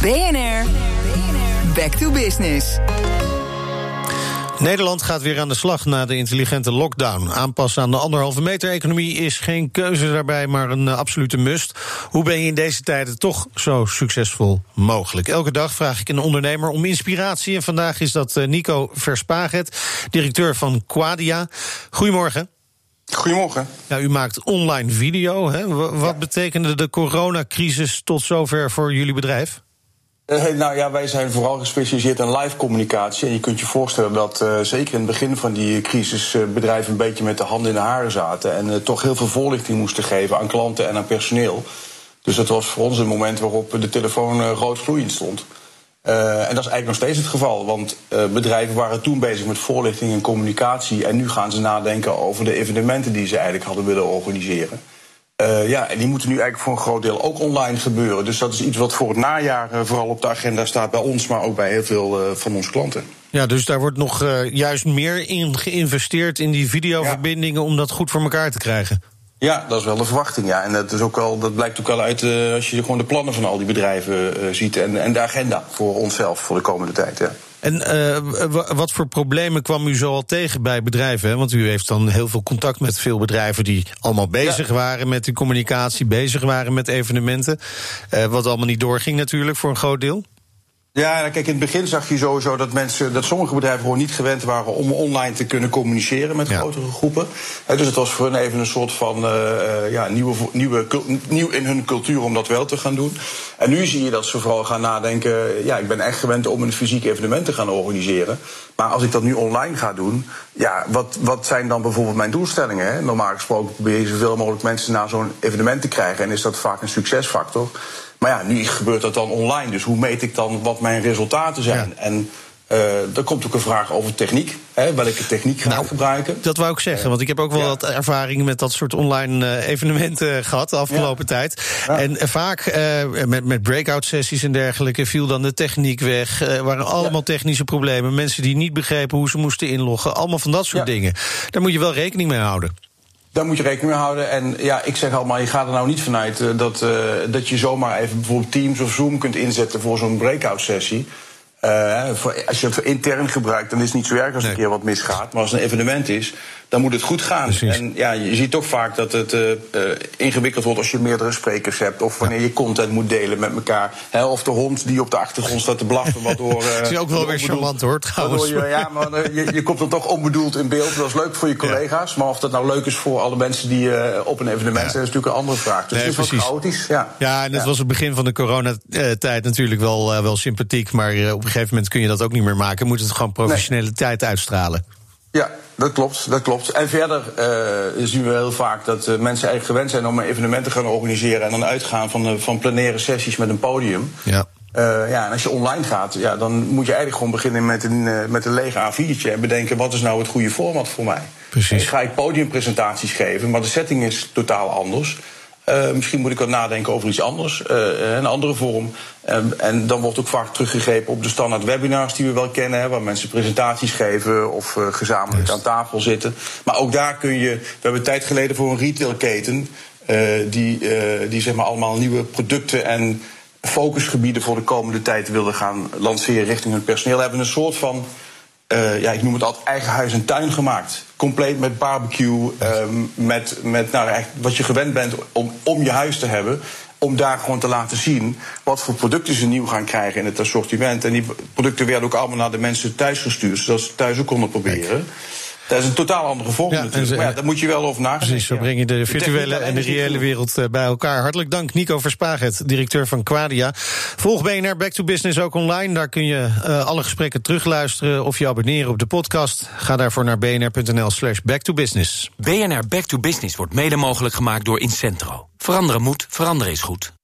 BNR, back to business. Nederland gaat weer aan de slag na de intelligente lockdown. Aanpassen aan de anderhalve meter economie is geen keuze daarbij, maar een uh, absolute must. Hoe ben je in deze tijden toch zo succesvol mogelijk? Elke dag vraag ik een ondernemer om inspiratie. En vandaag is dat uh, Nico Verspaget, directeur van Quadia. Goedemorgen. Goedemorgen. Ja, u maakt online video. Hè? Wat ja. betekende de coronacrisis tot zover voor jullie bedrijf? Uh, nou ja, wij zijn vooral gespecialiseerd in live communicatie. En je kunt je voorstellen dat uh, zeker in het begin van die crisis bedrijven een beetje met de handen in de haren zaten. En toch heel veel voorlichting moesten geven aan klanten en aan personeel. Dus dat was voor ons een moment waarop de telefoon rood gloeiend stond. en dat is eigenlijk nog steeds het geval. Want bedrijven waren toen bezig met voorlichting en communicatie. En nu gaan ze nadenken over de evenementen die ze eigenlijk hadden willen organiseren. Uh, ja, en die moeten nu eigenlijk voor een groot deel ook online gebeuren. Dus dat is iets wat voor het najaar uh, vooral op de agenda staat bij ons, maar ook bij heel veel uh, van onze klanten. Ja, dus daar wordt nog juist meer in geïnvesteerd in die videoverbindingen ja. om dat goed voor elkaar te krijgen. Ja, dat is wel de verwachting. Ja. En dat, is ook al, dat blijkt ook wel uit als je gewoon de plannen van al die bedrijven ziet en, en de agenda voor onszelf voor de komende tijd. Ja. En uh, wat voor problemen kwam u zo al tegen bij bedrijven? Hè? Want u heeft dan heel veel contact met veel bedrijven die allemaal bezig ja. waren met de communicatie, bezig waren met evenementen. Wat allemaal niet doorging natuurlijk voor een groot deel. Ja, kijk, in het begin zag je sowieso dat mensen, dat sommige bedrijven gewoon niet gewend waren om online te kunnen communiceren met ja. grotere groepen. Dus het was voor hen even een soort van uh, ja, nieuwe, nieuwe, nieuw in hun cultuur om dat wel te gaan doen. En nu zie je dat ze vooral gaan nadenken. Ja, ik ben echt gewend om een fysiek evenement te gaan organiseren. Maar als ik dat nu online ga doen, ja, wat, wat zijn dan bijvoorbeeld mijn doelstellingen? Hè? Normaal gesproken probeer je zoveel mogelijk mensen naar zo'n evenement te krijgen en is dat vaak een succesfactor. Maar ja, nu gebeurt dat dan online. Dus hoe meet ik dan wat mijn resultaten zijn? Ja. En uh, er komt ook een vraag over techniek. Hè, welke techniek ga ik nou, gebruiken? Dat wou ik zeggen, want ik heb ook wel ja. wat ervaring met dat soort online uh, evenementen gehad de afgelopen ja. tijd. Ja. En uh, vaak met, met breakout sessies en dergelijke viel dan de techniek weg. Er waren allemaal technische problemen. Mensen die niet begrepen hoe ze moesten inloggen. Allemaal van dat soort dingen. Daar moet je wel rekening mee houden. Daar moet je rekening mee houden. En ja, ik zeg allemaal, je gaat er nou niet vanuit uh, dat, uh, dat je zomaar even bijvoorbeeld Teams of Zoom kunt inzetten voor zo'n breakout sessie. Uh, voor, als je het voor intern gebruikt, dan is het niet zo erg als nee. een keer wat misgaat. Maar als het een evenement is, dan moet het goed gaan. Precies. En ja, je ziet toch vaak dat het uh, ingewikkeld wordt als je meerdere sprekers hebt. Of wanneer je content moet delen met elkaar. Hè, of de hond die op de achtergrond staat te blaffen. Waardoor, uh, dat is ook wel weer charmant hoor, trouwens. Je, ja, maar je, je komt er toch onbedoeld in beeld. Dat is leuk voor je collega's. Ja. Maar of dat nou leuk is voor alle mensen die op een evenement ja. zijn, is natuurlijk een andere vraag. Dus nee, het is precies. wat chaotisch. Ja, ja en het was het begin van de coronatijd natuurlijk wel, wel sympathiek. Maar op een gegeven moment kun je dat ook niet meer maken. Moet het gewoon professionaliteit nee. uitstralen. Ja, dat klopt, dat klopt. En verder uh, zien we heel vaak dat uh, mensen eigenlijk gewend zijn om een evenement te gaan organiseren en dan uitgaan van, uh, van plenaire sessies met een podium. Ja. ja, en als je online gaat, ja, dan moet je eigenlijk gewoon beginnen met een, met een lege A4'tje en bedenken wat is nou het goede format voor mij. Precies. En ga ik podiumpresentaties geven, maar de setting is totaal anders. Uh, misschien moet ik wat nadenken over iets anders, uh, een andere vorm. Um, en dan wordt ook vaak teruggegrepen op de standaard webinars die we wel kennen, hè, waar mensen presentaties geven of uh, gezamenlijk aan tafel zitten. Maar ook daar kun je. We hebben tijd geleden voor een retailketen die, die zeg maar allemaal nieuwe producten en focusgebieden voor de komende tijd wilden gaan lanceren richting hun personeel. We hebben een soort van uh, ja, ik noem het altijd eigen huis en tuin gemaakt. Compleet met barbecue, um, met, met nou, wat je gewend bent om, om je huis te hebben. Om daar gewoon te laten zien wat voor producten ze nieuw gaan krijgen in het assortiment. En die producten werden ook allemaal naar de mensen thuis gestuurd, zodat ze thuis ook konden proberen. Dat is een totaal andere vorm ja, natuurlijk. Maar ja, daar moet je wel over nadenken. Precies, zo breng je de virtuele en de reële wereld bij elkaar. Hartelijk dank Nico Verspaget, directeur van Quadia. Volg BNR Back to Business ook online. Daar kun je uh, alle gesprekken terugluisteren of je abonneren op de podcast. Ga daarvoor naar bnr.nl slash back to business. BNR Back to Business wordt mede mogelijk gemaakt door Incentro. Veranderen moet, veranderen is goed.